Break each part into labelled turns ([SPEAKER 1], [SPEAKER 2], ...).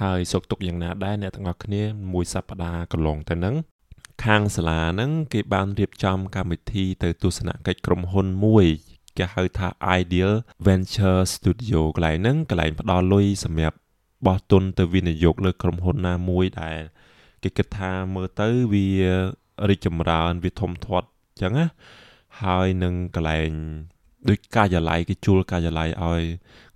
[SPEAKER 1] ហើយសុខទុក្ខយ៉ាងណាដែរអ្នកទាំងអស់គ្នាមួយសប្តាហ៍កន្លងទៅហ្នឹងខាងសាលាហ្នឹងគេបានរៀបចំកម្មវិធីទៅទស្សនកិច្ចក្រុមហ៊ុនមួយគេហៅថា Ideal Venture Studio កន្លែងហ្នឹងកន្លែងផ្ដល់លុយសម្រាប់បោះទុនទៅវិនិយោគលើក្រុមហ៊ុនណាមួយដែលគេគិតថាមើលទៅវារីកចម្រើនវាធំធាត់អញ្ចឹងណាហើយនឹងកន្លែង ដូចការិយាល័យគេជួលការិយាល័យឲ្យ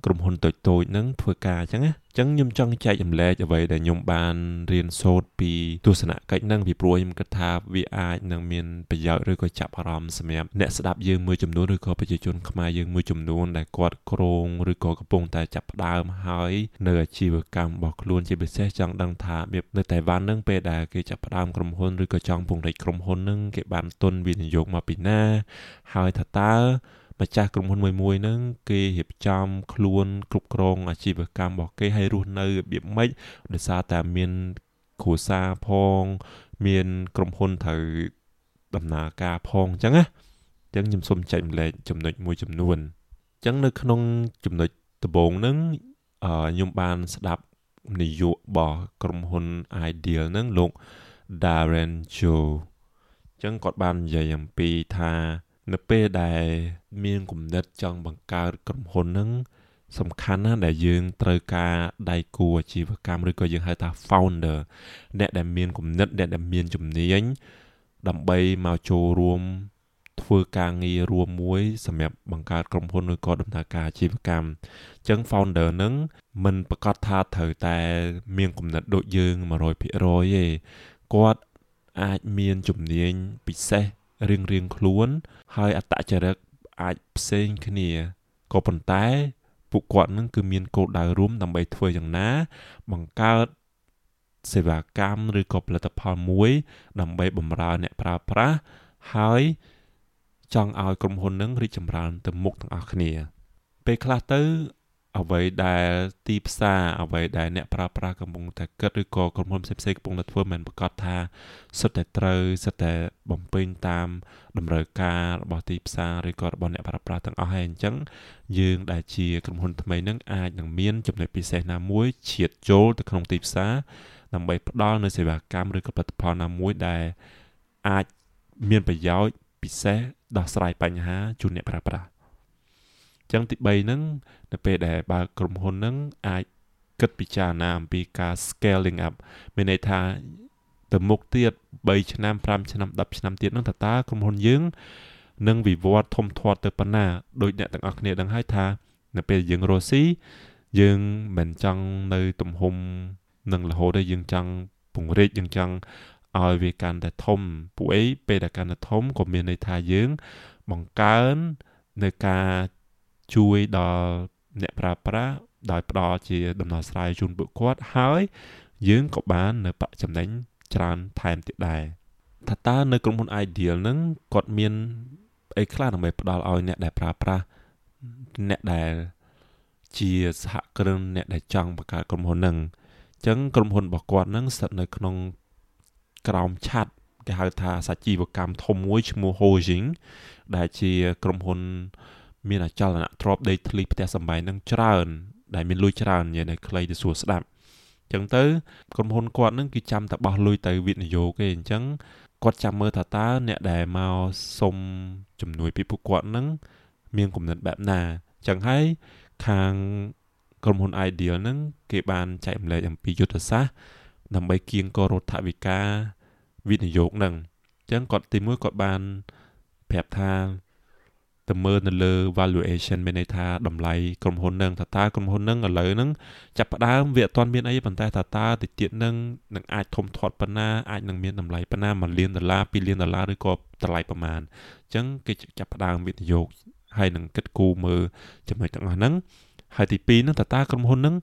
[SPEAKER 1] ក្រុមហ៊ុនតូចតូចហ្នឹងធ្វើការអញ្ចឹងណាអញ្ចឹងខ្ញុំចង់ចែកចម្លែកអ្វីដែលខ្ញុំបានរៀនសូត្រពីទស្សនកិច្ចហ្នឹងពីព្រោះខ្ញុំគិតថាវាអាចនឹងមានប្រយោជន៍ឬក៏ចាប់អារម្មណ៍សម្រាប់អ្នកស្ដាប់យើងមួយចំនួនឬក៏ប្រជាជនខ្មែរយើងមួយចំនួនដែលគាត់ក្រងឬក៏កំពុងតែចាប់ផ្ដើមហើយនៅអាជីវកម្មរបស់ខ្លួនជាពិសេសចង់ដឹងថារបៀបនៅតៃវ៉ាន់ហ្នឹងពេលដែលគេចាប់ផ្ដើមក្រុមហ៊ុនឬក៏ចង់ពង្រីកក្រុមហ៊ុនហ្នឹងគេបានទុនវិនិយោគមកពីណាហើយថាតើ ម្ចាស់ក្រុមហ៊ុនមួយមួយហ្នឹងគេរៀបចំខ្លួនគ្រប់គ្រងអាជីវកម្មរបស់គេឲ្យរស់នៅរបៀបម៉េចដោយសារតែមានគ្រួសារផង មានក្រុមហ៊ុនត្រូវដំណើរការផងអញ្ចឹងណាអញ្ចឹងខ្ញុំសូមចែកម្លែកចំណុចមួយចំនួនអញ្ចឹងនៅក្នុងចំណុចដំបូងហ្នឹងខ្ញុំបានស្ដាប់នាយករបស់ក្រុមហ៊ុន Ideal ហ្នឹងលោក Darren Joe អញ្ចឹងគាត់បាននិយាយអំពីថា នៅពេលដែលមានគំនិតចង់បង្កើតក្រុមហ៊ុនហ្នឹងសំខាន់ណាស់ដែលយើងត្រូវការដៃគូអាជីវកម្មឬក៏យើងហៅថា founder អ្នកដែលមានគំនិតអ្នកដែលមានជំនាញដើម្បីមកចូលរួមធ្វើការងាររួមមួយសម្រាប់បង្កើតក្រុមហ៊ុនឬក៏ដំណើរការអាជីវកម្មអញ្ចឹង founder នឹងមិនប្រកាសថាត្រូវតែ មានគំនិតដូចយើង100%ទេគាត់អាចមានជំនាញពិសេស រៀងរៀងខ្លួន ហើយអត្តចរិតអាចផ្សេងគ្នាក៏ប៉ុន្តែពួកគាត់នឹងគឺមានគោលដៅរួមដើម្បីធ្វើយ៉ាងណា បង្កើតសេវាកម្មឬក៏ផលិតផលមួយ ដើម្បីបម្រើអ្នកប្រើប្រាស់ហើយចង់ឲ្យក្រុមហ៊ុននឹងរីកចម្រើនទៅមុខទាំងអស់គ្នា ពេលខ្លះទៅ អ្វីដែលទីផ្សារអ្វីដែលអ្នកប្រើប្រាស់កំពុងតែគិតឬក៏ក្រុមហ៊ុនផ្សេងៗកំពុងតែធ្វើមិនប្រកាសថាសុទ្ធតែត្រូវសុទ្ធតែបំពេញតាមតម្រូវការរបស់ទីផ្សារឬក៏របស់អ្នកប្រើប្រាស់ទាំងអស់ហើយអញ្ចឹងយើងដែលជាក្រុមហ៊ុនថ្មីនឹងអាចនឹងមានចំណុចពិសេសណាមួយឈាតចូលទៅក្នុងទីផ្សារដើម្បីផ្ដល់នូវសេវាកម្មឬក៏ផលិតផលណាមួយដែលអាចមានប្រយោជន៍ពិសេសដោះស្រាយបញ្ហាជូនអ្នកប្រើប្រាស់ ចឹងទី3ហ្នឹងនៅពេលដែលបើក្រុមហ៊ុនហ្នឹងអាចគិតពិចារណាអំពីការ scaling up មានន័យថាទៅមុខទៀត3ឆ្នាំ5ឆ្នាំ10ឆ្នាំទៀតហ្នឹងតើតើក្រុមហ៊ុនយើងនឹងវិវត្តធំធាត់ទៅប៉ុណ្ណាដោយអ្នកទាំងអស់គ្នាដឹងហើយថានៅពេលយើងរស់ស៊ីយើងមិនចង់នៅទំហំនឹងរហូតទេយើងចង់ពង្រីកយើងចង់ឲ្យវាកាន់តែធំពួកអីពេលដែលកាន់តែធំក៏មានន័យថាយើងបង្កើននៅការ ជួយដល់អ្នកប្រើប្រាស់ដោយផ្ដល់ជាដំណោះស្រាយជូនពួកគាត់ហើយយើងក៏បាននៅប្រាក់ចំណេញច្រើនថែមទៀតដែរថាតើនៅក្រុមហ៊ុន Ideal ហ្នឹងគាត់មានអីខ្លះដើម្បីផ្ដល់ឲ្យអ្នកដែលប្រើប្រាស់អ្នកដែលជាសហគ្រិនអ្នកដែលចង់បង្កើតក្រុមហ៊ុនហ្នឹងអញ្ចឹងក្រុមហ៊ុនរបស់គាត់ហ្នឹងស្ថិតនៅក្នុងក្រោមឆ័ត្រគេហៅថាសាជីវកម្មធំមួយឈ្មោះ Hojing ដែលជាក្រុមហ៊ុន មានអចលនៈទ្រព្យដីធ្លីផ្ទះសម្បែងនឹងច្រើន ដែលមានលុយច្រើននិយាយនៅខ្លីទៅសួរស្ដាប់អញ្ចឹងទៅក្រុមហ៊ុនគាត់នឹងគឺចាំតែបោះលុយទៅវិនិយោគឯងអញ្ចឹងគាត់ចាំមើលថាតើអ្នកដែលមកសុំជំនួយពីពួកគាត់នឹងមានគំនិតបែបណាអញ្ចឹងហើយខាងក្រុមហ៊ុន Ideal ហ្នឹងគេបានចែកម្លែកអំពីយុទ្ធសាស្ត្រដើម្បីគៀងគររដ្ឋវិការវិនិយោគហ្នឹងអញ្ចឹងគាត់ទីមួយគាត់បានប្រាប់ថា ទៅមើលនៅលើ valuation មានន័យថាតម្លៃក្រុមហ៊ុននឹងថាតើក្រុមហ៊ុននឹងឥឡូវហ្នឹងចាប់ផ្ដើមវាអត់ទាន់មានអីប៉ុន្តែថាតើតិចទៀតនឹងនឹងអាចធំធាត់ប៉ុណ្ណាអាចនឹងមានតម្លៃប៉ុណ្ណា1លានដុល្លារ2លានដុល្លារឬក៏តម្លៃប្រមាណអញ្ចឹងគេចាប់ផ្ដើមវិនិយោគហើយនឹងគិតគូរមើលចំណុចទាំងអស់ហ្នឹងហើយទី2ហ្នឹងតើតើក្រុមហ៊ុនហ្នឹង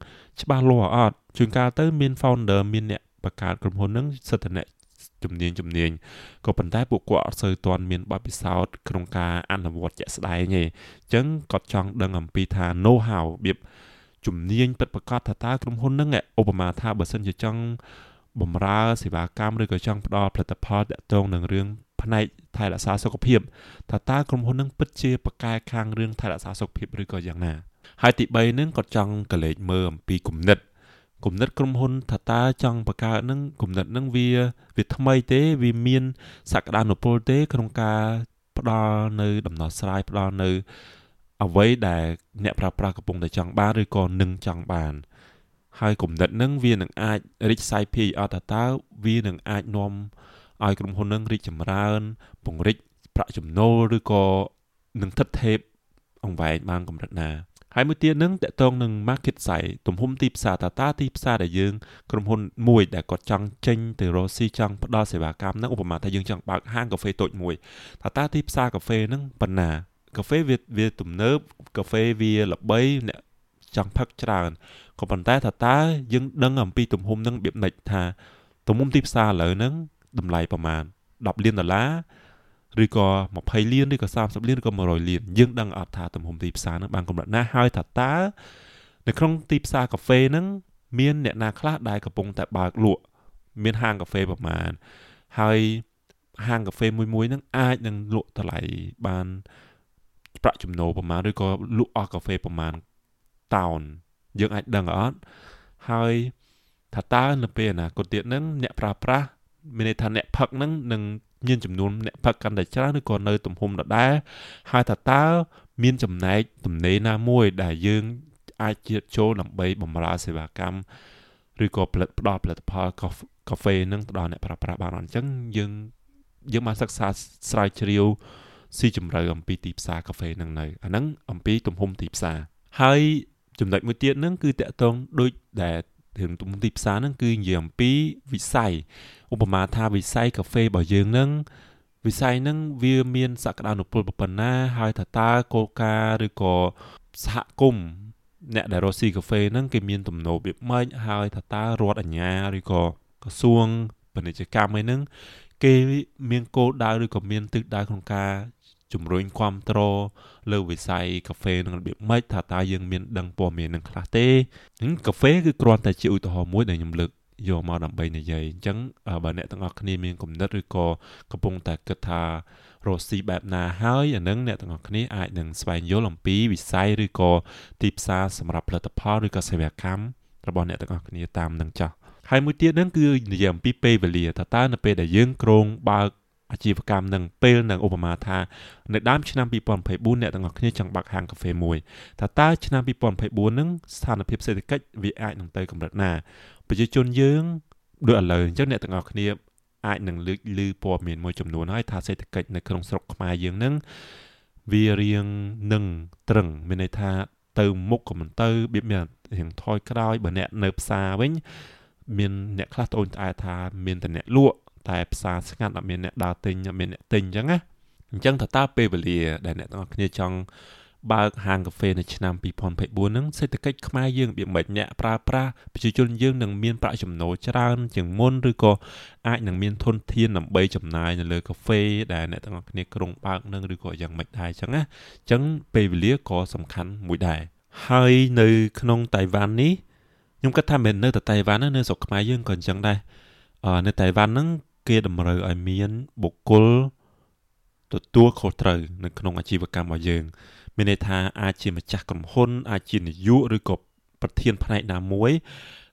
[SPEAKER 1] ច្បាស់លាស់អត់ជួនកាលទៅមាន founder មានអ្នកបង្កើតក្រុមហ៊ុនហ្នឹងសិទ្ធិអ្នក ជំនាញជំនាញក៏ប៉ុន្តែពួកគាត់អត់សូវទាន់មានបទពិសោធន៍ក្នុងការអនុវត្តជាក់ស្ដែងទេអញ្ចឹងគាត់ចង់ដឹងអំពីថា know how របៀបជំនាញពិតប្រាកដថាតើក្រុមហ៊ុនហ្នឹងឧបមាថាបើសិនជាចង់បំរើសេវាកម្មឬក៏ចង់ផ្ដល់ផលិតផលតាក់ទងនឹងរឿងផ្នែកថែរក្សាសុខភាពថាតើក្រុមហ៊ុននឹងពិតជាប្រកែខាងរឿងថែរក្សាសុខភាពឬក៏យ៉ាងណាហើយទី3នឹងគាត់ចង់កលេចមើលអំពីគំនិត គំនិតក្រុមហ៊ុនថាតើចង់បង្កើតនឹងគំនិតនឹងវាវាថ្មីទេវាមានសក្តានុពលទេក្នុងការផ្ដល់នៅដំណោះស្រាយផ្ដល់នៅអ្វីដែលអ្នកប្រើប្រាស់កំពុងតែចង់បានឬក៏នឹងចង់បានហើយគំនិតនឹងវានឹងអាចរីកសាយភាយអត់ថាតើវានឹងអាចនាំឲ្យក្រុមហ៊ុននឹងរីកចម្រើន ពង្រីកប្រាក់ចំណូលឬក៏នឹងថិតថេបអង្វែងបានកម្រិតណា ហើយមួយទៀតនឹងតកតងនឹង market size ទំហំទីផ្សារតាតាទីផ្សារដែលយើងក្រុមហ៊ុនមួយដែលគាត់ចង់ចេញទៅរកស៊ីចង់ផ្ដល់សេវាកម្មហ្នឹងឧបមាថាយើងចង់បើកហាងកាហ្វេតូចមួយតាតាទីផ្សារកាហ្វេហ្នឹងប៉ុណ្ណាកាហ្វេវាវាទំនើបកាហ្វេវាល្បីអ្នកចង់ផឹកច្រើនក៏ប៉ុន្តែថាតើយើងដឹងអំពីទំហំនឹងរបៀបណិចថាទំហំទីផ្សារឥឡូវហ្នឹងតម្លៃប្រមាណ10លានដុល្លារ ឬក៏20លានឬក៏30លានឬក៏100លានយើងដឹងអត់ថាទំហំទីផ្សារហ្នឹងបានកម្រិតណាហើយថាតើនៅក្នុងទីផ្សារកាហ្វេហ្នឹងមានអ្នកណាខ្លះដែលកំពុងតែបើកលក់មានហាងកាហ្វេប្រមាណហើយហាងកាហ្វេមួយមួយហ្នឹងអាចនឹងលក់តម្លៃបានប្រាក់ចំណូលប្រមាណឬក៏លក់អស់កាហ្វេប្រមាណតោនយើងអាចដឹងអត់ហើយថាតើនៅពេលអនាគតទៀតហ្នឹងអ្នកប្រើប្រាស់មានន័យថាអ្នកផឹកហ្នឹងនឹង មានចំនួនអ្នកផឹកកាន់តែច្រើនឬក៏នៅទំហំដដែលហើយថាតើមានចំណែកទំនេរណាមួយដែលយើងអាចជៀតចូលដើម្បីបម្រើសេវាកម្មឬក៏ផលិតផ្ដល់ផលិតផលកាហ្វេនឹងទៅដល់អ្នកប្រើប្រាស់បានអញ្ចឹងយើងយើងបានសិក្សាស្រាវជ្រាវស៊ីជម្រៅអំពីទីផ្សារកាហ្វេនឹងនៅអាហ្នឹងអំពីទំហំទីផ្សារហើយចំណុចមួយទៀតហ្នឹងគឺតកតងដូចដែលរឿងទំហំទីផ្សារហ្នឹងគឺនិយាយអំពីវិស័យឧបមាថាវិស័យកាហ្វេរបស់យើងហ្នឹងវិស័យហ្នឹងវាមានសក្តានុពលប៉ុណ្ណា ហើយថាតើគោលការណ៍ឬក៏សហគមន៍អ្នកដែលរកស៊ីកាហ្វេហ្នឹងគេមានទំនោរវាម៉េចហើយថាតើរដ្ឋអាជ្ញាឬក៏ក្រសួងពាណិជ្ជកម្មអីហ្នឹងគេមានគោលដៅឬក៏មានទិសដៅក្នុងការជំរុញគ្រប់គ្រងលើវិស័យកាហ្វេនឹងរបៀបម៉េចថាតើយើងមានដឹងព័ត៌មាននឹងខ្លះទេកាហ្វេគឺគ្រាន់តែជាឧទាហរណ៍មួយដែលខ្ញុំលើក យកមកដើម្បីនិយាយអញ្ចឹងបើអ្នកទាំងអស់គ្នាមានគំនិតឬក៏កំពុងតែគិតថារកស៊ីបែបណាហើយអានឹងអ្នកទាំងអស់គ្នាអាចនឹងស្វែងយល់អំពីវិស័យឬក៏ទីផ្សារសម្រាប់ផលិតផលឬក៏សេវាកម្មរបស់អ្នកទាំងអស់គ្នាតាមនឹងចាស់ហើយមួយទៀតហ្នឹងគឺនិយាយអំពីពេលវេលាតើតើនៅពេលដែលយើងក្រងបើកអាជីវកម្មនឹងពេលនឹងឧបមាថានៅដើមឆ្នាំ2024អ្នកទាំងអស់គ្នាចង់បើកហាងកាហ្វេមួយថាតើឆ្នាំ2024នឹងស្ថានភាពសេដ្ឋកិច្ចវាអាចនឹងទៅកម្រិតណា ប្រជាជនយើងដូចឥឡូវអញ្ចឹងអ្នកទាំងអស់គ្នាអាចនឹងលើកឮព័ត៌មានមួយចំនួនហើយថាសេដ្ឋកិច្ចនៅក្នុងស្រុកខ្មែរយើងនឹងវារៀងនឹងត្រឹងមានន័យថាទៅមុខក៏មិនទៅបៀបមានរៀងថយក្រោយបើអ្នកនៅផ្សារវិញមានអ្នកខ្លះត្អូញត្អែថាមានតែអ្នកលក់តែផ្សារស្ងាត់អត់មានអ្នកដើរទិញអត់មានអ្នកទិញអញ្ចឹងណាអញ្ចឹងតើតើពេលវេលាដែលអ្នកទាំងអស់គ្នាចង់ បើកហាងកាហ្វេនៅឆ្នាំ2024ហ្នឹងសេដ្ឋកិច្ចខ្មែរយើងវាមិនអ្នកប្រើប្រាស់ប្រជាជនយើងនឹងមានប្រាក់ចំណូលច្រើនជាងមុនឬក៏អាចនឹងមានធនធានដើម្បីចំណាយនៅលើកាហ្វេដែលអ្នកទាំងអស់គ្នាក្រុងបើកនឹងឬក៏យ៉ាងម៉េចដែរអញ្ចឹងណាអញ្ចឹងពេលវេលាក៏សំខាន់មួយដែរហើយនៅក្នុងតៃវ៉ាន់នេះខ្ញុំគិតថាមិននៅតែតៃវ៉ាន់នៅស្រុកខ្មែរយើងក៏អញ្ចឹងដែរនៅតៃវ៉ាន់ហ្នឹងគេតម្រូវឲ្យមានបុគ្គលទទួលខុសត្រូវនៅក្នុងអាជីវកម្មរបស់យើង មានន័យថាអាចជាម្ចាស់ក្រុមហ៊ុន អាចជានាយកឬក៏ប្រធានផ្នែកណាមួយ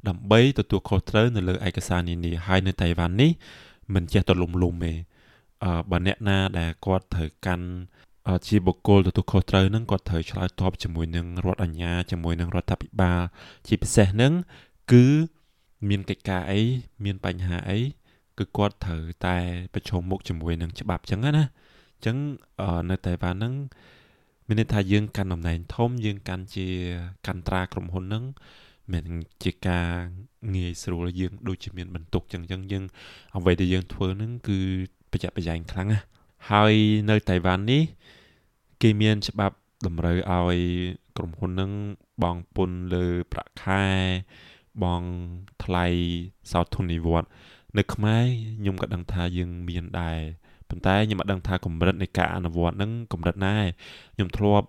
[SPEAKER 1] ដើម្បីទទួលខុសត្រូវនៅលើឯកសារនានាហើយនៅតៃវ៉ាន់នេះមិនចេះទៅលំលំទេអឺបើអ្នកណាដែលគាត់ត្រូវកាន់ជាបុគ្គលទទួលខុសត្រូវនឹងគាត់ត្រូវឆ្លើយតបជាមួយនឹងរដ្ឋអាជ្ញាជាមួយនឹងរដ្ឋាភិបាលជាពិសេសនឹងគឺមានកិច្ចការអីមានបញ្ហាអីគឺគាត់ត្រូវតែប្រឈមមុខជាមួយនឹងច្បាប់ចឹងណាអញ្ចឹងនៅតៃវ៉ាន់ហ្នឹង មានន័យថាយើងកាន់តំណែងធំយើងកាន់ជាកាន់ត្រាក្រុមហ៊ុនហ្នឹងមិនជាការងាយស្រួលយើងដូចជាមានបន្ទុកចឹងចឹងយើងអ្វីដែលយើងធ្វើហ្នឹងគឺប្រយ័ត្នប្រយែងខ្លាំងណាស់ហើយនៅតៃវ៉ាន់នេះគេមានច្បាប់តម្រូវឲ្យក្រុមហ៊ុននឹងបង់ពន្ធលើប្រាក់ខែបង់ថ្លៃសោធននិវត្តន៍នៅខ្មែរខ្ញុំក៏ដឹងថាយើងមានដែរ ប៉ុន្តែខ្ញុំអត់ដឹងថាកម្រិតនៃការអនុវត្តហ្នឹងកម្រិតណាខ្ញុំធ្លាប់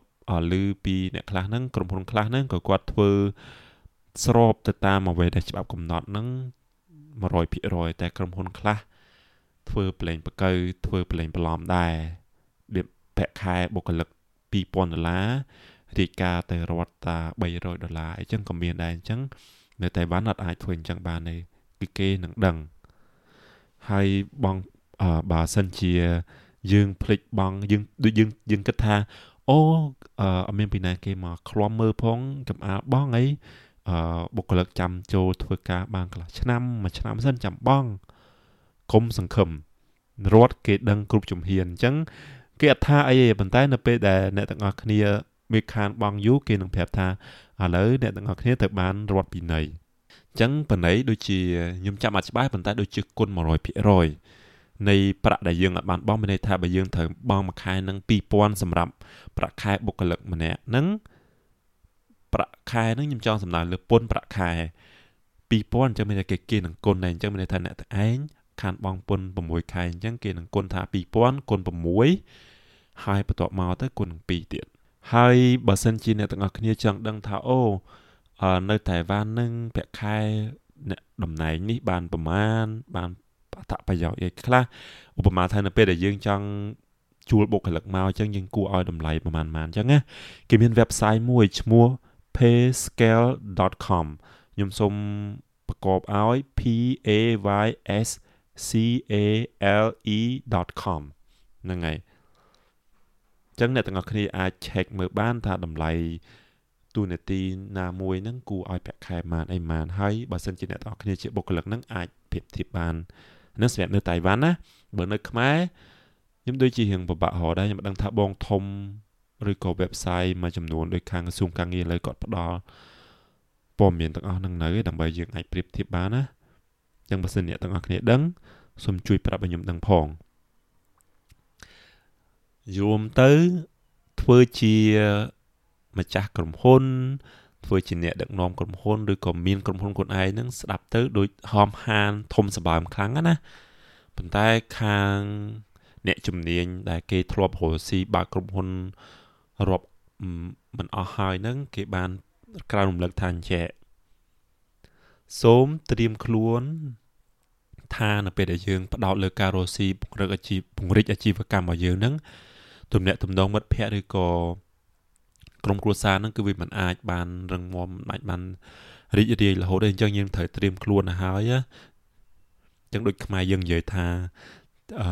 [SPEAKER 1] ឮពីអ្នកខ្លះហ្នឹងក្រុមហ៊ុនខ្លះហ្នឹងក៏គាត់ធ្វើស្របទៅតាមអ្វីដែលច្បាប់កំណត់ហ្នឹង100%តែក្រុមហ៊ុនខ្លះធ្វើប្រឡែងបកៅធ្វើប្រឡែងបន្លំដែរវាប្រាក់ខែបុគ្គលិក2000ដុល្លាររាយការណ៍ទៅរដ្ឋតា300ដុល្លារអញ្ចឹងក៏មានដែរអញ្ចឹងនៅតៃវ៉ាន់អត់អាចធ្វើអញ្ចឹងបានទេគឺគេនឹងដឹងហើយបង បើសិនជាយើងភ្លេចបងយើងដូចយើងយើងគិតថាអូអត់មានពីណាគេមកឃ្លាំមើលផងកំអាលបងអីអឺបុគ្គលិកចាំចូលធ្វើការបានកន្លះឆ្នាំមួយឆ្នាំសិនចាំបងគុំសង្ឃឹមរត់គេដឹងគ្រប់ជំហានអញ្ចឹងគេអត់ថាអីទេប៉ុន្តែនៅពេលដែលអ្នកទាំងអស់គ្នាមានខានបងយូរគេនឹងប្រាប់ថាឥឡូវអ្នកទាំងអស់គ្នាទៅបានរត់ពីនៃអញ្ចឹងបណៃដូចជាខ្ញុំចាំអត់ច្បាស់ប៉ុន្តែដូចជាគុណ100% នៃប្រាក់ដែលយើងអាចបានបង់មានន័យថាបើយើងត្រូវបង់មួយខែនឹង2000សម្រាប់ប្រាក់ខែបុគ្គលិកម្នាក់ហ្នឹងប្រាក់ខែហ្នឹងខ្ញុំចង់សំដៅលើពន្ធប្រាក់ខែ2000អញ្ចឹងមានតែគេគេនឹងគុណដែរអញ្ចឹងមានន័យថាអ្នកឯងខានបងពន្ធ6ខែអញ្ចឹងគេនឹងគុណថា2000គុណ6ហើយបន្ទាប់មកទៅគុណ2ទៀតហើយបើសិនជាអ្នកទាំងអស់គ្នាចង់ដឹងថាអូនៅតៃវ៉ាន់នឹងប្រាក់ខែអ្នកតំណែងនេះបានប្រមាណបានអ ត្ថប្រយោជន៍អីខ្លះឧបមាថានៅពេលដែលយើងចង់ជួលបុគ្គលិកមកអញ្ចឹងយើងគួរឲ្យតម្លៃប្រហែលប៉ុណ្ណឹងអញ្ចឹងណាគេមាន website មួយឈ្មោះ payscale.com ខ្ញុំសូមប្រកបឲ្យ p a y s c a l e.com ហ្នឹងហើយអញ្ចឹងអ្នកទាំងអស់គ្នាអាច check មើលបានថាតម្លៃទូនាទីណាមួយហ្នឹងគួរឲ្យប្រាក់ខែប៉ុន្មានអីប៉ុន្មានហើយបើសិនជាអ្នកទាំងអស់គ្នាជាបុគ្គលិកហ្នឹងអាចប្រៀបធៀបបាន នឹងសម្រាប់នៅតៃវ៉ាន់ណាបើនៅខ្មែរខ្ញុំដូចជារៀងពិបាករកដែរខ្ញុំមិនដឹងថាបងធំឬក៏ website មួយចំនួនដោយខាងក្រសួងការងារលើគាត់ផ្ដល់ព័ត៌មានទាំងអស់ហ្នឹងនៅដើម្បីយើងអាចប្រៀបធៀបបានណាចឹងបើសិនអ្នកទាំងអស់គ្នាដឹងសូមជួយប្រាប់ឲ្យខ្ញុំដឹងផងយូរទៅធ្វើជាម្ចាស់ក្រុមហ៊ុន ធ្វើជាអ្នកដឹកនាំក្រុមហ៊ុនឬក៏មានក្រុមហ៊ុនខ្លួនឯងហ្នឹងស្ដាប់ទៅដូចហមហានធំសម្បើមខ្លាំងណាប៉ុន្តែខាងអ្នកជំនាញដែលគេធ្លាប់រស់ស៊ីបើកក្រុមហ៊ុនរាប់មិនអស់ហើយហ្នឹងគេបានក្រៅរំលឹកថាអញ្ចេះសូមត្រៀមខ្លួនថានៅពេលដែលយើងផ្ដោតលើការរស់ស៊ីពង្រឹងអាជីពពង្រីកអាជីវកម្មរបស់យើងហ្នឹងទំនាក់ទំនងមិត្តភ័ក្តិឬក៏ ក្រុមគ្រួសារហ្នឹងគឺវាមិនអាចបានរឹងមាំមិនអាចបានរីករាយរហូតទេអញ្ចឹងយើងត្រូវត្រៀមខ្លួនទៅហើយអញ្ចឹងដូចខ្មែរយើងនិយាយថាអឺ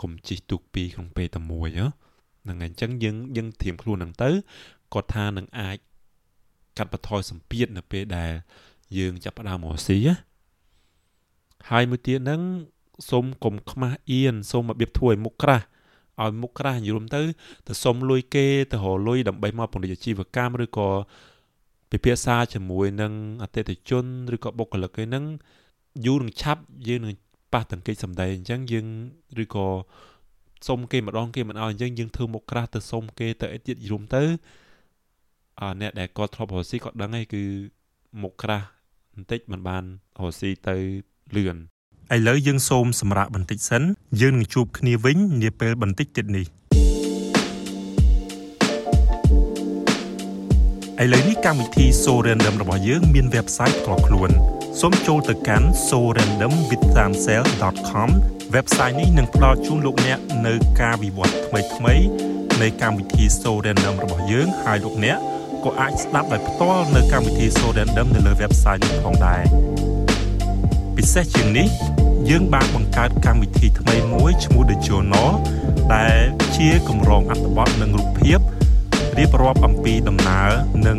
[SPEAKER 1] កុំជិះទូកពីរក្នុងពេលតែមួយហ្នឹងហើយអញ្ចឹងយើងយើងត្រៀមខ្លួនហ្នឹងទៅគាត់ថានឹងអាចកាត់បន្ថយសម្ពាធនៅពេលដែលយើងចាប់ផ្ដើមរកស៊ីណាហើយមួយទៀតហ្នឹងសូមកុំខ្មាស់អៀនសូមរបៀបធ្វើឲ្យមុខក្រាស់ ឲ្យមុខក្រាស់យល់ទៅទៅសុំលុយគេទៅរលុយដើម្បីមកពង្រីកអាជីវកម្មឬក៏ពិភាក្សាជាមួយនឹងអតិថិជនឬក៏បុគ្គលិកឯហ្នឹងយូរនឹងឆាប់យើងនឹងប៉ះតង្កេតសម្ដែងអញ្ចឹងយើងឬក៏សុំគេម្ដងគេមិនឲ្យអញ្ចឹងយើងធ្វើមុខក្រាស់ទៅសុំគេទៅអីទៀតយល់ទៅអឺអ្នកដែលគាត់ធ្លាប់រស់ស៊ីគាត់ដឹងហើយគឺមុខក្រាស់បន្តិចមិនបានរស់ស៊ីទៅលឿន ឥឡូវយើងសូមសម្រាប់បន្តិចសិនយើងនឹងជួបគ្នាវិញនាពេលបន្តិចទៀតនេះឥឡូវនេះកម្មវិធី So Random របស់យើងមាន website ផ្ទាល់ខ្លួនសូមចូលទៅកាន់ sorandomwithsamsel.com website នេះនឹងផ្ដល់ជូនលោកអ្នកនៅការវិវត្តថ្មីៗនៃកម្មវិធី So Random របស់យើងហើយលោកអ្នកក៏អាចស្ដាប់ដោយផ្ទាល់នៅកម្មវិធី So Random នៅលើ website នេះផងដែរ ពិសេសជាងនេះយើងបានបង្កើតកម្មវិធីថ្មីមួយឈ្មោះ The Journal ដែលជាកម្រងអត្ថបទនិងរូបភាពរៀបរាប់អំពីដំណើរនិង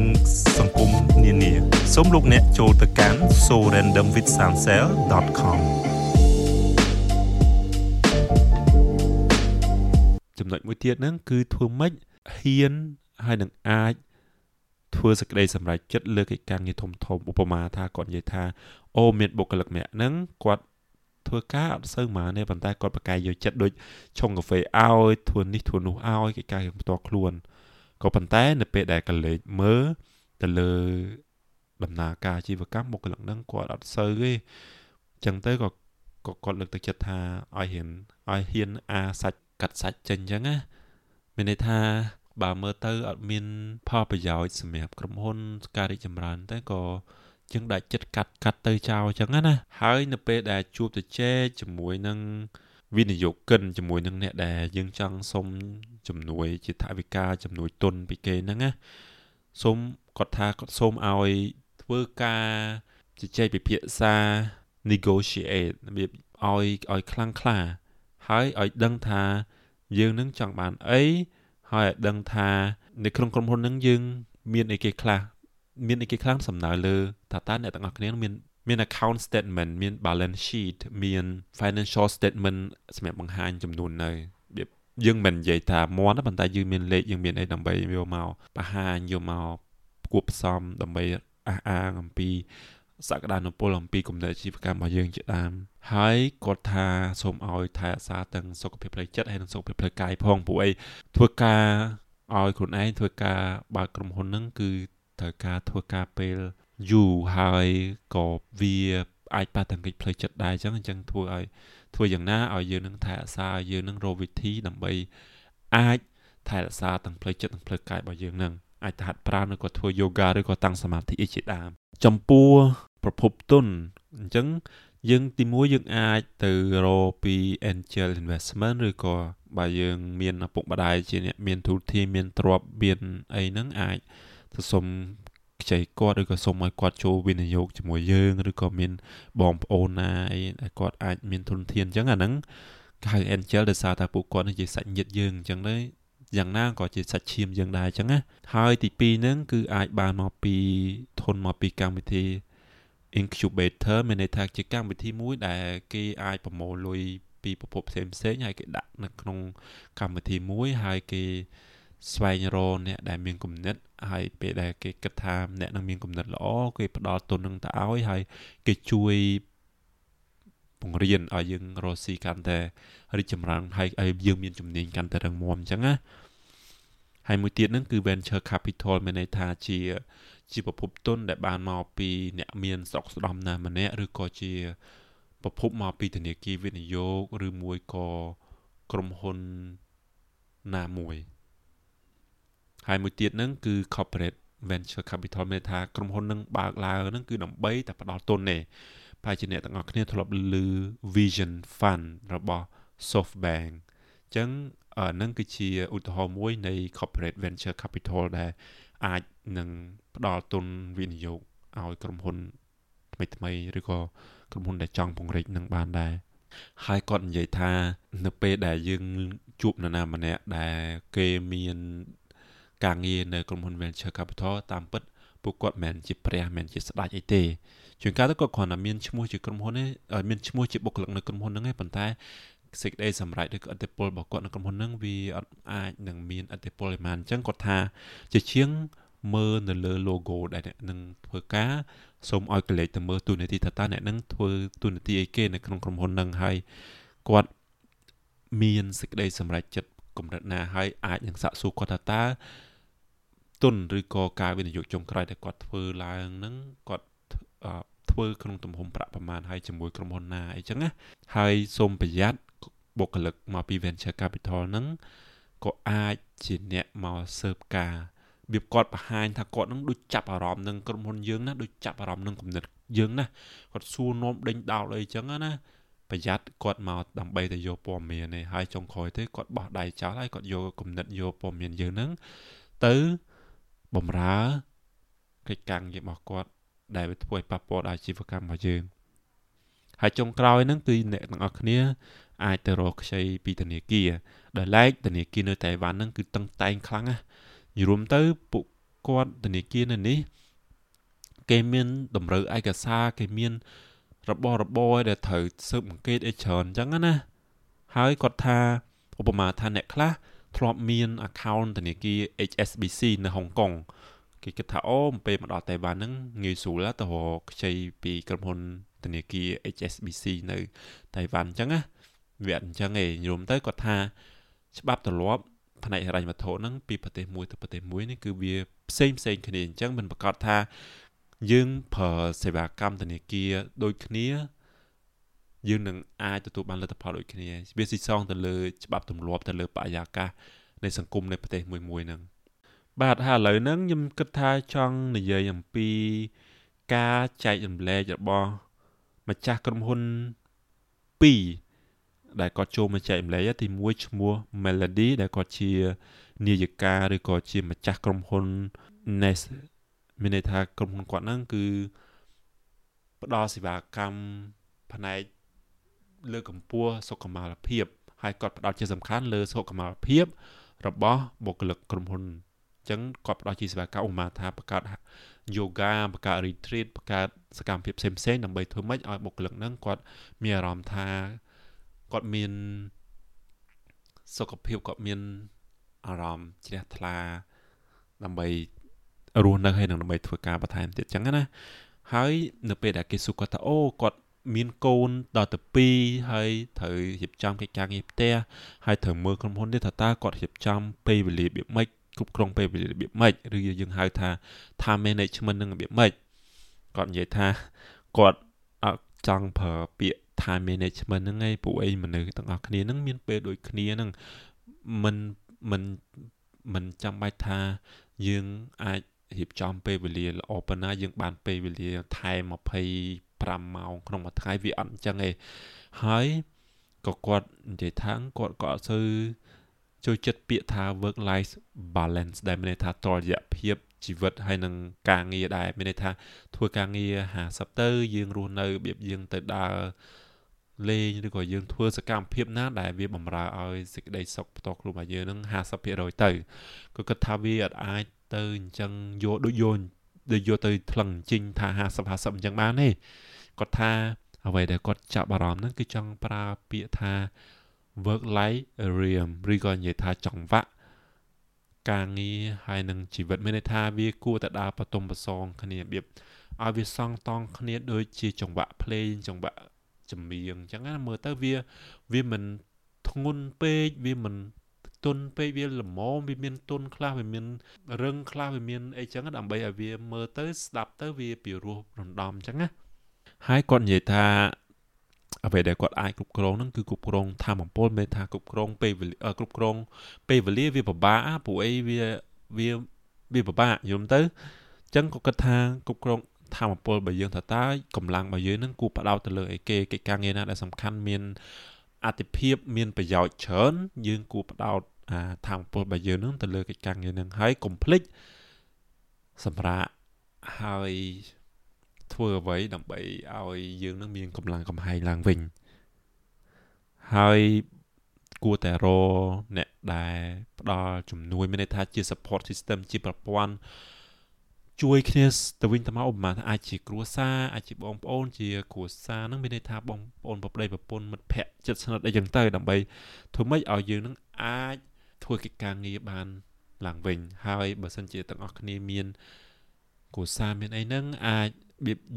[SPEAKER 1] សង្គមនានាសូមលោកអ្នកចូលទៅកាន់ sorandomwithsansel.com ចំណុចមួយទៀតហ្នឹងគឺធ្វើម៉េចហ៊ានហើយនឹងអាច ធ្វើសេចក្តីសម្រេចចិត្តលើកិច្ចការងារធំធំឧបមាថាគាត់និយាយថាអូមានបុគ្គលិកម្នាក់ហ្នឹងគាត់ធ្វើការអត់សូវហ្មងទេប៉ុន្តែគាត់ប្រកែកយកចិត្តដូចឆុងកាហ្វេឲ្យធ្វើនេះធ្វើនោះឲ្យកិច្ចការផ្ទាល់ខ្លួនក៏ប៉ុន្តែនៅពេលដែលកលេចមើលទៅលើដំណើរការអាជីវកម្មបុគ្គលិកហ្នឹងគាត់អត់សូវទេអញ្ចឹងទៅក៏ក៏គាត់លើកទឹកចិត្តថាឲ្យហ៊ានឲ្យហ៊ានអាសាច់កាត់សាច់ចេញអញ្ចឹងណាមានន័យថា បើមើលទៅអត់មានផលប្រយោជន៍សម្រាប់ក្រុមហ៊ុនការរីកចម្រើនតែក៏យើងដាក់ចិត្តកាត់កាត់ទៅចោលអញ្ចឹងណាហើយនៅពេលដែលជួបទៅជែកជាមួយនឹងវិនិយោគិនជាមួយនឹងអ្នកដែលយើងចង់សុំជំនួយ ជាថវិកាជំនួយទុនពីគេហ្នឹងណាសូមគាត់ថាគាត់សូមឲ្យធ្វើការជជែកពិភាក្សា negotiate របៀបឲ្យឲ្យខ្លាំងក្លា ហើយឲ្យដឹងថាយើងនឹងចង់បានអី ហើយឲ្យដឹងថានៅក្នុងក្រុមហ៊ុននឹងយើងមានអីគេខ្លះមានអីគេខ្លះសំដៅលើថាតើអ្នកទាំងអស់គ្នាមានមាន account statement មាន balance sheet មាន financial statement សម្រាប់បង្ហាញចំនួននៅរបៀបយើងមិននិយាយថាមន់ប៉ុន្តែយើងមានលេខយើងមានអីដើម្បីយកមកបង្ហាញយកមកគួបផ្សំដើម្បីអះអាងអំពី សក្តានុពលអំពីគំនិតជីវកម្មរបស់យើងជាដើមហើយគាត់ថាសូមឲ្យថែរក្សាទាំងសុខភាពផ្លូវចិត្តហើយនិងសុខភាពផ្លូវកាយផងព្រោះអីធ្វើការឲ្យខ្លួនឯងធ្វើការបើក្រុមហ៊ុនហ្នឹងគឺត្រូវការធ្វើការពេលយូរហើយក៏វាអាចប៉ះទង្គិចផ្លូវចិត្តដែរអញ្ចឹងអញ្ចឹងធ្វើឲ្យធ្វើយ៉ាងណាឲ្យយើងនឹងថែរក្សាឲ្យយើងនឹងរកវិធីដើម្បីអាចថែរក្សាទាំងផ្លូវចិត្តនិងផ្លូវកាយរបស់យើងនឹងអាចទៅហាត់ប្រាណឬក៏ធ្វើយូហ្គាឬក៏តាំងសមាធិអីជាដើមចំពោះ ប្រភពទុនអញ្ចឹងយើងទីមួយយើងអាចទៅរកពី angel investment ឬក៏បើយើងមានឪពុកម្ដាយជាអ្នកមានទូធាមានទ្រព្យមានអីហ្នឹងអាចទៅសុំខ្ចីគាត់ឬក៏សុំឲ្យគាត់ចូលវិនិយោគជាមួយយើងឬក៏មានបងប្អូនណាអីដែលគាត់អាចមានទុនធានអញ្ចឹងអាហ្នឹងគេហៅ angel ដោយសារតែពួកគាត់នឹងជាសាច់ញាតិយើងអញ្ចឹងទៅយ៉ាងណាក៏ជាសាច់ឈាមយើងដែរអញ្ចឹងណាហើយទី2ហ្នឹងគឺអាចបានមកពីធនមកពីកម្មវិធី incubator មានន័យថាជាកម្មវិធីមួយដែលគេអាចប្រមូលលុយពីប្រភពផ្សេងផ្សេងហើយគេដាក់នៅក្នុងកម្មវិធីមួយហើយគេស្វែងរកអ្នកដែលមានគំនិតហើយពេលដែលគេគិតថាអ្នកនឹងមានគំនិតល្អគេផ្ដល់ទុននឹងទៅឲ្យហើយគេជួយបង្រៀនឲ្យយើងរកស៊ីកាន់តែរីកចម្រើនហើយឲ្យយើងមានជំនាញកាន់តែរឹងមាំអញ្ចឹងណាហើយមួយទៀតហ្នឹងគឺ venture capital មានន័យថាជា ជាប្រភពទុនដែលបានមកពីអ្នកមានស្រុកស្ដំណាម្នាក់ឬក៏ជាប្រភពមកពីធនាគារវិនិយោគឬមួយក៏ក្រុមហ៊ុនណាមួយហើយមួយទៀតហ្នឹងគឺ corporate venture capital មានថាក្រុមហ៊ុននឹងបើកឡើងហ្នឹងគឺដើម្បីតែផ្ដល់ទុនទេប្រហែលជាអ្នកទាំងអស់គ្នាធ្លាប់ឮ Vision Fund របស់ SoftBank អញ្ចឹងហ្នឹងគឺជាឧទាហរណ៍មួយនៃ corporate venture capital ដែលអាច នឹងផ្ដល់ទុនវិនិយោគឲ្យក្រុមហ៊ុនថ្មីថ្មីឬក៏ក្រុមហ៊ុនដែលចង់ពង្រីកនឹងបានដែរហើយគាត់និយាយថានៅពេលដែលយើងជួបនរណាម្នាក់ដែលគេមានការងារនៅក្រុមហ៊ុន Venture Capital តាមពិតពួកគាត់មិនមែនជាព្រះមិនមែនជាស្ដេចអីទេជួនកាលទៅគាត់គ្រាន់តែមានឈ្មោះជាក្រុមហ៊ុនទេមានឈ្មោះជាបុគ្គលិកនៅក្រុមហ៊ុនហ្នឹងឯងប៉ុន្តែសេចក្តីសម្រេចឬក៏អតិពលរបស់គាត់នៅក្រុមហ៊ុនហ្នឹងវាអត់អាចនឹងមានអតិពលឯម៉ានអញ្ចឹងគាត់ថាជាជាង មើលនៅលើ logo ដែលអ្នកនឹងធ្វើការសូមឲ្យកលេចទៅមើលទូនាទីថាតើអ្នកនឹងធ្វើទូនាទីអីគេនៅក្នុងក្រុមហ៊ុននឹងហើយគាត់មានសេចក្តីសម្រេចចិត្តកម្រិតណាហើយអាចនឹងសាកសួរគាត់ថាតើទុនឬក៏ការវិនិយោគចុងក្រោយដែលគាត់ធ្វើឡើងហ្នឹងគាត់ធ្វើក្នុងទំហំប្រាក់ប្រមាណហើយជាមួយក្រុមហ៊ុនណាអីចឹងណាហើយសូមប្រយ័ត្នបុគ្គលិកមកពី venture capital ហ្នឹងក៏អាចជាអ្នកមកស៊ើបការ របៀបគាត់បង្ហាញថាគាត់នឹងដូចចាប់អារម្មណ៍នឹងក្រុមហ៊ុនយើងណាដូចចាប់អារម្មណ៍នឹងគំនិតយើងណាគាត់សួរនាំដេញដោលអីចឹងណាប្រយ័ត្នគាត់មកដើម្បីទៅយកព័ត៌មាននេះហើយចុងក្រោយទៅគាត់បោះដៃចោលហើយគាត់យកគំនិតយកព័ត៌មានយើងហ្នឹងទៅបំរើកិច្ចការងាររបស់គាត់ដែលវាធ្វើឲ្យប៉ះពាល់ដល់អាជីវកម្មរបស់យើងហើយចុងក្រោយហ្នឹងគឺអ្នកទាំងអស់គ្នា អាចទៅរកខ្ចីពីធនាគារដែលឡែកធនាគារនៅតៃវ៉ាន់ហ្នឹងគឺតឹងតែងខ្លាំងណា និយាយរួមទៅពួកគាត់ធនាគារនៅនេះ គេមានតម្រូវឯកសារគេមានរបស់របរដែលត្រូវស៊ើបអង្កេតអីច្រើនអញ្ចឹងណាហើយគាត់ថាឧបមាថាអ្នកខ្លះធ្លាប់មាន account ធនាគារ HSBC នៅហុងកុងគេគិតថាអូពេលមកដល់តៃវ៉ាន់ហ្នឹងងាយស្រួលទៅរកខ្ចីពីក្រុមហ៊ុនធនាគារ HSBC នៅតៃវ៉ាន់អញ្ចឹងណាវាអត់អញ្ចឹងទេយល់ទៅគាត់ថា ច្បាប់ទម្លាប់ ផ្នែកហិរញ្ញវត្ថុហ្នឹងពីប្រទេសមួយទៅប្រទេសមួយនេះគឺវាផ្សេងផ្សេងគ្នាអញ្ចឹងមិនប្រកាសថាយើងប្រើសេវាកម្មធនាគារដូចគ្នាយើងនឹងអាចទទួលបានលទ្ធផលដូចគ្នាវាស៊ីសងទៅលើច្បាប់ទម្លាប់ទៅលើបរិយាកាសនៃសង្គមនៃប្រទេសមួយមួយហ្នឹងបាទហើយឥឡូវហ្នឹងខ្ញុំគិតថាចង់និយាយអំពីការចែករំលែករបស់ម្ចាស់ក្រុមហ៊ុន2 ដែលគាត់ចូលមកចែករំលែកទី1ឈ្មោះ Melody ដែលគាត់ជានាយិកាឬក៏ជាម្ចាស់ក្រុមហ៊ុន Nest មានន័យថាក្រុមហ៊ុនគាត់ហ្នឹងគឺផ្ដល់សេវាកម្មផ្នែកលើកកម្ពស់សុខុមាលភាពហើយគាត់ផ្ដោតជាសំខាន់លើសុខុមាលភាព របស់បុគ្គលិកក្រុមហ៊ុនអញ្ចឹងគាត់ផ្ដោតជាសេវាកម្មឧមាថាបង្កើត yoga បង្កើត retreat បង្កើតសកម្មភាពផ្សេងៗដើម្បីធ្វើម៉េចឲ្យបុគ្គលិកហ្នឹងគាត់មានអារម្មណ៍ថា គាត់មានសុខភាពគាត់មានអារម្មណ៍ជ្រះថ្លាដើម្បីរស់នៅហើយនឹងដើម្បីធ្វើការបន្ថែមទៀតអញ្ចឹងណាហើយនៅពេលដែលគេសួរគាត់ថាអូគាត់មានកូនដល់ទៅ2ហើយត្រូវរៀបចំកិច្ចការងារផ្ទះហើយត្រូវមើលក្រុមហ៊ុននេះថាតើគាត់រៀបចំពេលវេលារបៀបម៉េចគ្រប់គ្រងពេលវេលារបៀបម៉េចឬយើងហៅថា time management នឹងរបៀបម៉េចគាត់និយាយថាគាត់អត់ចង់ប្រើពាក្យ time management ហ្នឹងឯងពួកអីមនុស្សទាំងអស់គ្នាហ្នឹងមានពេលដូចគ្នាហ្នឹងមិនមិនមិនចាំបាច់ថាយើងអាចរៀបចំពេលវេលាល្អប៉ុណ្ណាយើងបានពេលវេលាថែម25ម៉ោងក្នុងមួយថ្ងៃវាអត់អញ្ចឹងទេហើយក៏គាត់និយាយថាគាត់ក៏អត់សូវចូលចិត្តពាក្យថា work life balance ដែលមានន័យថាតរយៈភាពជីវិតហើយនឹងការងារដែរមានន័យថាធ្វើការងារ50ទៅយើងរស់នៅរបៀបយើងទៅដើរ លេងឬក៏យើងធ្វើសកម្មភាពណាដែលវាបំរើឲ្យសេចក្តីសុខផ្ទាល់ខ្លួនរបស់យើងនឹង50%ទៅក៏គិតថាវាអាចអាចទៅអញ្ចឹងយកដូចយកដូចយកទៅថ្លឹងជីងថា50 50អញ្ចឹងបានទេគាត់ថាអ្វីដែលគាត់ចាប់អារម្មណ៍ហ្នឹងគឺចង់ប្រើពាក្យថា work life rhythm ឬក៏និយាយថាចង្វាក់ការងារហើយនឹងជីវិតមានន័យថាវាគួរតែដើរបន្ទំបន្សងគ្នារបៀបឲ្យវាសង់តង់គ្នាដូចជាចង្វាក់ភ្លេងចង្វាក់ ចម្រៀងអញ្ចឹងណាមើលទៅវាវាមិនធ្ងន់ពេកវាមិនទុនពេកវាល្មមវាមានទុនខ្លះវាមានរឹងខ្លះវាមានអីចឹងដើម្បីឲ្យវាមើលទៅស្ដាប់ទៅវាពីរោះរំដំអញ្ចឹងណាហើយគាត់និយាយថាអ្វីដែលគាត់អាចគ្រប់គ្រងហ្នឹងគឺគ្រប់គ្រងធម៌ពលមិនថាគ្រប់គ្រងពេលវេលាគ្រប់គ្រងពេលវេលាវាពិបាកព្រោះអីវាវាវាពិបាកយល់ទៅអញ្ចឹងក៏គិតថាគ្រប់គ្រង ធម៌ពលរបស់យើងថាតើកម្លាំងរបស់យើងនឹងគួរផ្ដោតទៅលើអីគេកិច្ចការងារណាដែលសំខាន់មានអតិភិបមានប្រយោជន៍ច្រើនយើងគួរផ្ដោតអាធម៌ពលរបស់យើងនឹងទៅលើកិច្ចការងារនឹងហើយកុំភ្លេចសម្រាប់ហើយធ្វើអ្វីដើម្បីឲ្យយើងនឹងមានកម្លាំងកំហែងឡើងវិញហើយគួរតែរអ្នកដែលផ្ដល់ជំនួយមានន័យថាជា support system ជាប្រព័ន្ធ ជួយគ្នាទៅវិញទៅមកឧបមាថាអាចជាគ្រួសារអាចជាបងប្អូនជាគ្រួសារហ្នឹងមានន័យថាបងប្អូនប្រប្តីប្រពន្ធមិត្តភ័ក្តិចិត្តស្និទ្ធអីចឹងទៅដើម្បីធ្វើម៉េចឲ្យយើងនឹងអាចធ្វើកិច្ចការងារបានឡើងវិញ ហើយបើសិនជាទាំងអស់គ្នាមានគ្រួសារមានអីហ្នឹងអាច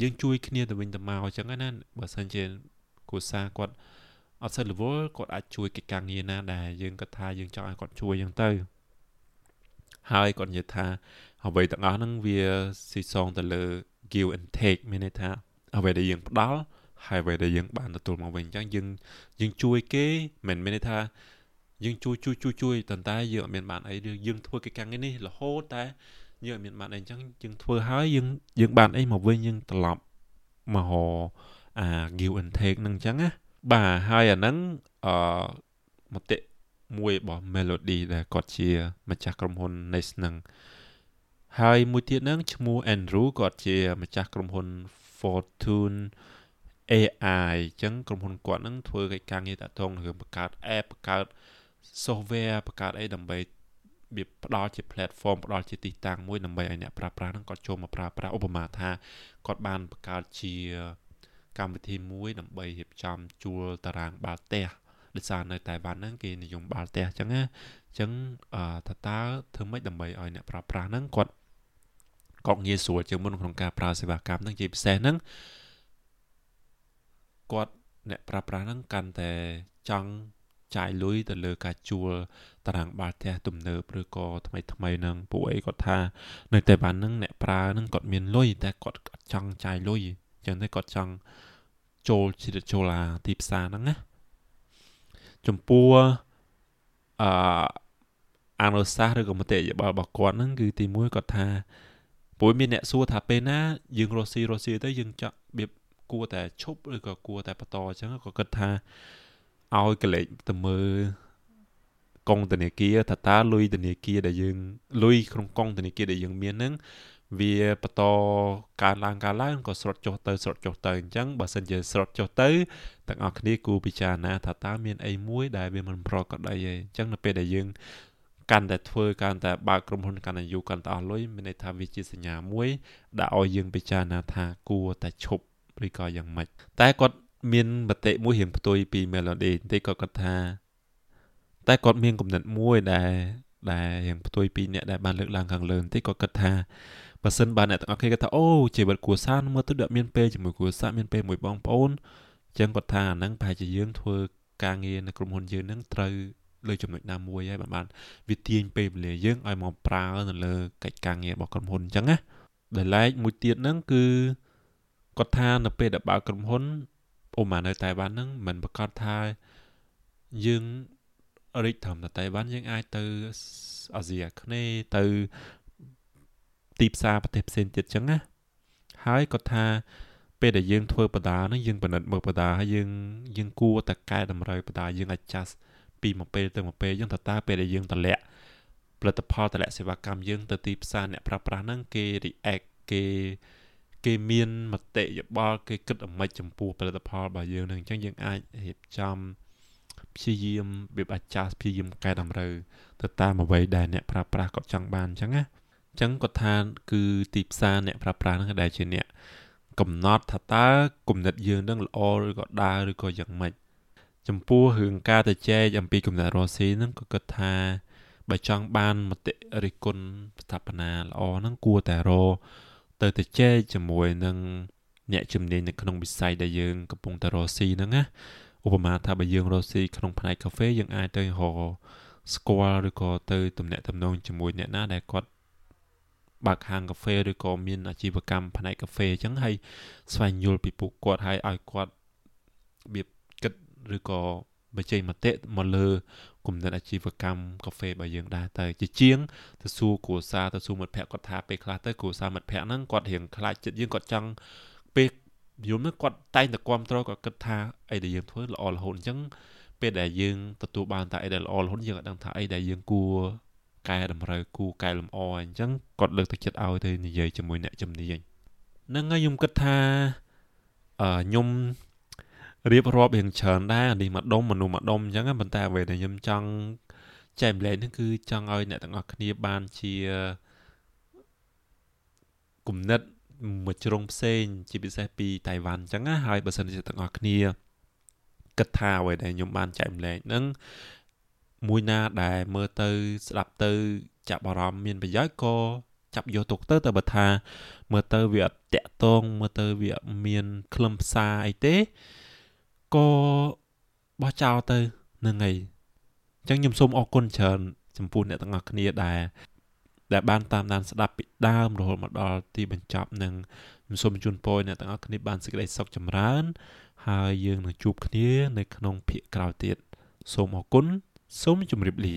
[SPEAKER 1] យើងជួយគ្នាទៅវិញទៅមកអញ្ចឹងណាបើសិនជាគ្រួសារគាត់អត់សូវរវល់គាត់អាចជួយកិច្ចការងារណាដែលយើងគាត់ថាយើងចង់ឲ្យគាត់ជួយអញ្ចឹងទៅហើយគាត់និយាយថា អ្វីទាំងអស់ហ្នឹងវាស៊ីសងទៅលើ give and take មានន័យថាអ្វីដែលយើងផ្ដល់ហើយអ្វីដែលយើងបានទទួលមកវិញអញ្ចឹងយើងយើងជួយគេមិនមានន័យថាយើងជួយជួយជួយជួយតន្តែយើងអត់មានបានអីយើងធ្វើកិច្ចការងារនេះរហូតតែយើងអត់មានបានអីអញ្ចឹងយើងធ្វើហើយយើងយើងបានអីមកវិញយើងត្រឡប់មកហអា give and take ហ្នឹងអញ្ចឹងណាបាទហើយអាហ្នឹងអឺមតិមួយរបស់ Melody ដែលគាត់ជាម្ចាស់ក្រុមហ៊ុន Nest ហ្នឹង ហើយមួយទៀតហ្នឹងឈ្មោះ Andrew គាត់ជាម្ចាស់ក្រុមហ៊ុន Fortune AI អញ្ចឹងក្រុមហ៊ុនគាត់ហ្នឹងធ្វើកិច្ចការងារតាក់ទងនឹងបង្កើត app បង្កើត software បង្កើតអីដើម្បីវាផ្ដល់ជា platform ផ្ដល់ជាទីតាំងមួយដើម្បីឲ្យអ្នកប្រើប្រាស់ហ្នឹងគាត់ចូលមកប្រើប្រាស់ឧបមាថាគាត់បានបង្កើតជាកម្មវិធីមួយដើម្បីរៀបចំជួលតារាងបាល់ទះដោយសារនៅតែវ៉ាន់ហ្នឹងគេនិយមបាល់ទះអញ្ចឹងណាអញ្ចឹងថាតើធ្វើម៉េចដើម្បីឲ្យអ្នកប្រើប្រាស់ហ្នឹងគាត់ ក៏ងាយស្រួលជាងមុនក្នុងការប្រើសេវាកម្មហ្នឹងជាពិសេសហ្នឹងគាត់អ្នកប្រើប្រាស់ហ្នឹងកាន់តែចង់ចាយលុយទៅលើការជួលតារាងបាល់ផ្ទះទំនើបឬក៏ថ្មីថ្មីហ្នឹងពួកអីគាត់ថានៅតែបានហ្នឹងអ្នកប្រើហ្នឹងគាត់មានលុយតែគាត់អត់ចង់ចាយលុយអញ្ចឹងទេគាត់ចង់ចូលជ្រៀតចូលអាទីផ្សារហ្នឹងណាចំពោះអឺអនុសាសន៍ឬក៏មតិយោបល់របស់គាត់ហ្នឹងគឺទីមួយគាត់ថា ព្រោះមានអ្នកសួរថាពេលណាយើងរស់ស៊ីរស់ស៊ីទៅយើងចង់របៀបគួរតែឈប់ឬក៏គួរតែបន្តអញ្ចឹងក៏គិតថាឲ្យកលេចទៅមើលកងធនាគារថាតើលុយធនាគារដែលយើងលុយក្នុងកងធនាគារដែលយើងមានហ្នឹងវាបន្តកើនឡើងកើនឡើងក៏ស្រុតចុះទៅស្រុតចុះទៅអញ្ចឹងបើសិនជាស្រុតចុះទៅទាំងអស់គ្នាគូពិចារណាថាតើមានអីមួយដែលវាមិនប្រក្រតីទេអញ្ចឹងនៅពេលដែលយើង កាន់តែធ្វើកាន់តែបើកក្រុមហ៊ុនកាន់តែយូរកាន់តែអស់លុយមានន័យថាវាជាសញ្ញាមួយដែលឲ្យយើងពិចារណាថាគួរតែឈប់ឬក៏យ៉ាងម៉េចតែគាត់មានមតិមួយរៀងផ្ទុយពី Melody បន្តិចគាត់គាត់ថា តែគាត់មានគំនិតមួយដែលដែលរៀងផ្ទុយពីអ្នកដែលបានលើកឡើងខាងលើបន្តិចគាត់គិតថាបើសិនបានអ្នកទាំងអស់គ្នាគាត់ថាអូជីវិតគ្រួសារមើលទៅដាក់មានពេលជាមួយគ្រួសារមានពេលមួយបងប្អូនអញ្ចឹងគាត់ថាអាហ្នឹងប្រហែលជាយើងធ្វើការងារនៅក្រុមហ៊ុនយើងហ្នឹងត្រូវ លើចំណុចណាមួយហើយបានវាទាញពេលវេលាយើងឲ្យមកប្រើនៅលើកិច្ចការងាររបស់ក្រុមហ៊ុនអញ្ចឹងណាដែលឡែកមួយទៀតហ្នឹងគឺគាត់ថានៅពេលដែលបើកក្រុមហ៊ុនអូម៉ានៅតែបានហ្នឹងមិនប្រកាសថាយើងរីកធំនៅតែបានយើងអាចទៅអាស៊ីអាគ្នេយ៍ទៅទីផ្សារប្រទេសផ្សេងទៀតចឹងណាហើយគាត់ថាពេលដែលយើងធ្វើបដាហ្នឹងយើងពិនិត្យមើលបដាហើយយើងយើងគួរតែកែតម្រូវបដាយើង adjust ពីមួយពេលទៅមួយពេលអញ្ចឹងតើតើពេលដែលយើងតម្លាក់ផលិតផលតម្លាក់សេវាកម្មយើងទៅទីផ្សារអ្នកប្រើប្រាស់ហ្នឹងគេ react គេគេមានមតិយោបល់គេគិតអ្មិចចំពោះផលិតផលរបស់យើងនឹងអញ្ចឹងយើងអាចរៀបចំព្យាយាមវាអាចារ្យព្យាយាមកែតម្រូវទៅតាមអ្វីដែលអ្នកប្រើប្រាស់គាត់ចង់បានអញ្ចឹងណាអញ្ចឹងគាត់ថាគឺទីផ្សារអ្នកប្រើប្រាស់ហ្នឹងដែលជាអ្នកកំណត់ថាតើគំនិតយើងនឹងល្អឬក៏ដើរឬក៏យ៉ាងម៉េច ចំពោះរឿងការទៅចែកអំពីគំនិតរស់ស៊ីហ្នឹងក៏គិតថាបើចង់បានមតិរិះគន់ស្ថាបនាល្អហ្នឹងគួរតែរកទៅទៅចែកជាមួយនឹងអ្នកជំនាញនៅក្នុងវិស័យដែលយើងកំពុងតែរស់ស៊ីហ្នឹងណាឧបមាថាបើយើងរស់ស៊ីក្នុងផ្នែកកាហ្វេយើងអាចទៅរកស្គាល់ឬក៏ទៅទំនាក់ទំនងជាមួយអ្នកណាដែលគាត់បើកហាងកាហ្វេឬក៏មានអាជីវកម្មផ្នែកកាហ្វេអញ្ចឹងហើយស្វែងយល់ពីពួកគាត់ហើយឲ្យគាត់របៀបគិត ឬក៏បញ្ចេញមតិមកលើគំនិតអាជីវកម្មកាហ្វេរបស់យើងដែរទៅជាជាងទៅសួរគ្រួសារទៅសួរមិត្តភ័ក្តិគាត់ថាពេលខ្លះទៅគ្រួសារមិត្តភ័ក្តិហ្នឹងគាត់រៀងខ្លាចចិត្តយើងគាត់ចង់ពេលយល់នោះគាត់តែងតែគ្រប់គ្រងគាត់គិតថាអីដែលយើងធ្វើល្អរហូតអញ្ចឹងពេលដែលយើងទទួលបានតែអីដែលល្អរហូតយើងអត់ដឹងថាអីដែលយើងគួរកែតម្រូវគូកែលម្អអញ្ចឹងគាត់លើកទឹកចិត្តឲ្យទៅនិយាយជាមួយអ្នកជំនាញហ្នឹងហើយខ្ញុំគិតថាអឺខ្ញុំ រៀបរាប់រៀងច្រើនដែរនេះមកដុំមនុស្សម្ដុំអញ្ចឹងប៉ុន្តែអ្វីដែលខ្ញុំចង់ចែកម្លែកហ្នឹងគឺចង់ឲ្យអ្នកទាំងអស់គ្នាបានជាគំនិតមួយជ្រុងផ្សេង ជាពិសេសពីតៃវ៉ាន់អញ្ចឹងណាហើយបើសិនជាទាំងអស់គ្នាគិតថាអ្វីដែលខ្ញុំបានចែកម្លែកហ្នឹងមួយណាដែលមើលទៅស្ដាប់ទៅចាប់អារម្មណ៍មានប្រយោជន៍ក៏ចាប់យកទុកទៅតែបើថាមើលទៅវាអត់តាក់ទងមើលទៅវាមាន ខ្លឹមសារអីទេ ក៏បោះចោលទៅនឹងហើយអញ្ចឹងខ្ញុំសូមអរគុណច្រើនចំពោះអ្នកទាំងអស់គ្នាដែលដែលបានតាមដានស្ដាប់ពីដើមរហូតមកដល់ទីបញ្ចប់នឹងខ្ញុំសូមជូនពរអ្នកទាំងអស់គ្នាបានសេចក្តីសុខចម្រើន ហើយយើងនឹងជួបគ្នានៅក្នុងភាគក្រោយទៀតសូមអរគុណសូមជម្រាបលា